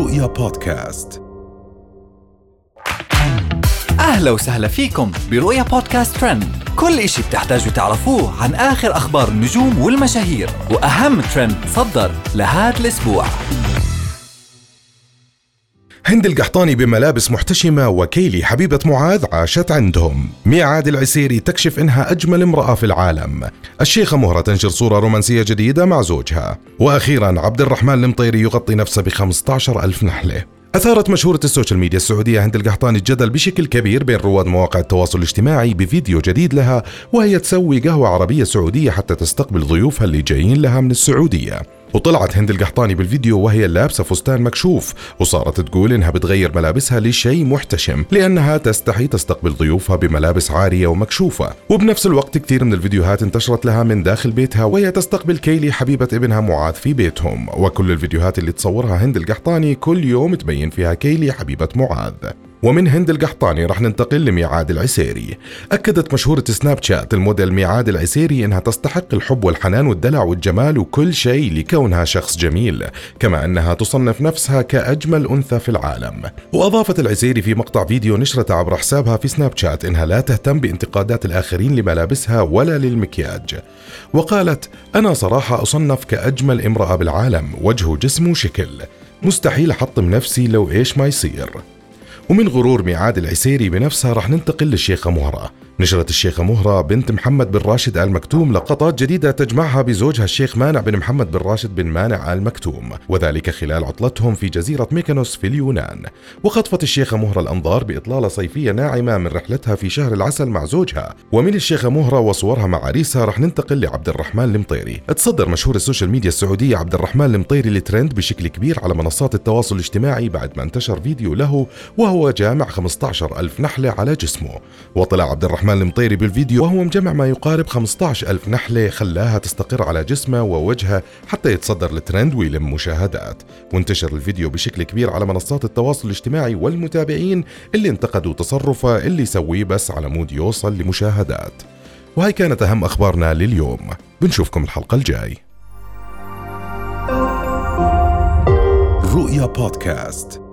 رؤيا بودكاست. أهلا وسهلا فيكم برؤيا بودكاست ترند. كل إشي بتحتاجوا تعرفوه عن آخر أخبار النجوم والمشاهير وأهم ترند صدر لهذا الأسبوع. هند القحطاني بملابس محتشمة وكيلي حبيبة معاذ عاشت عندهم. ميعاد العسيري تكشف إنها أجمل امرأة في العالم. الشيخة مهرة تنشر صورة رومانسية جديدة مع زوجها. وأخيرا عبد الرحمن المطيري يغطي نفسه ب 15 ألف نحلة. أثارت مشهورة السوشيال ميديا السعودية هند القحطاني الجدل بشكل كبير بين رواد مواقع التواصل الاجتماعي بفيديو جديد لها وهي تسوي قهوة عربية سعودية حتى تستقبل ضيوفها اللي جايين لها من السعودية. وطلعت هند القحطاني بالفيديو وهي لابسة فستان مكشوف وصارت تقول إنها بتغير ملابسها لشيء محتشم لأنها تستحي تستقبل ضيوفها بملابس عارية ومكشوفة. وبنفس الوقت كثير من الفيديوهات انتشرت لها من داخل بيتها وهي تستقبل كيلي حبيبة ابنها معاذ في بيتهم. وكل الفيديوهات اللي تصورها هند القحطاني كل يوم تبين فيها كيلي حبيبة معاذ. ومن هند القحطاني رح ننتقل لميعاد العسيري. أكدت مشهورة سناب شات الموديل ميعاد العسيري إنها تستحق الحب والحنان والدلع والجمال وكل شيء لكونها شخص جميل كما أنها تصنف نفسها كأجمل أنثى في العالم. وأضافت العسيري في مقطع فيديو نشرته عبر حسابها في سناب شات إنها لا تهتم بانتقادات الآخرين لملابسها ولا للمكياج. وقالت أنا صراحة أصنف كأجمل امرأة بالعالم وجه وجسم وشكل. مستحيل أحطم نفسي لو إيش ما يصير. ومن غرور ميعاد العسيري بنفسها رح ننتقل للشيخة مهرة نشرت الشيخة مهرة بنت محمد بن راشد آل مكتوم لقطات جديدة تجمعها بزوجها الشيخ مانع بن محمد بن راشد بن مانع آل مكتوم وذلك خلال عطلتهم في جزيرة ميكونوس في اليونان. وخطفت الشيخة مهرة الأنظار بإطلالة صيفية ناعمة من رحلتها في شهر العسل مع زوجها. ومن الشيخة مهرة وصورها مع عريسها رح ننتقل لعبد الرحمن المطيري. تصدر مشهور السوشيال ميديا السعودية عبد الرحمن المطيري الترند بشكل كبير على منصات التواصل الاجتماعي بعد ما انتشر فيديو له وهو جامع 15 ألف نحلة على جسمه. وطلع عبد الرحمن المطيري بالفيديو وهو مجمع ما يقارب 15 ألف نحلة خلاها تستقر على جسمه ووجهه حتى يتصدر الترند ويلم مشاهدات. وانتشر الفيديو بشكل كبير على منصات التواصل الاجتماعي والمتابعين اللي انتقدوا تصرفه اللي يسويه بس على مود يوصل لمشاهدات. وهي كانت أهم أخبارنا لليوم. بنشوفكم الحلقة الجاي. رؤيا بودكاست.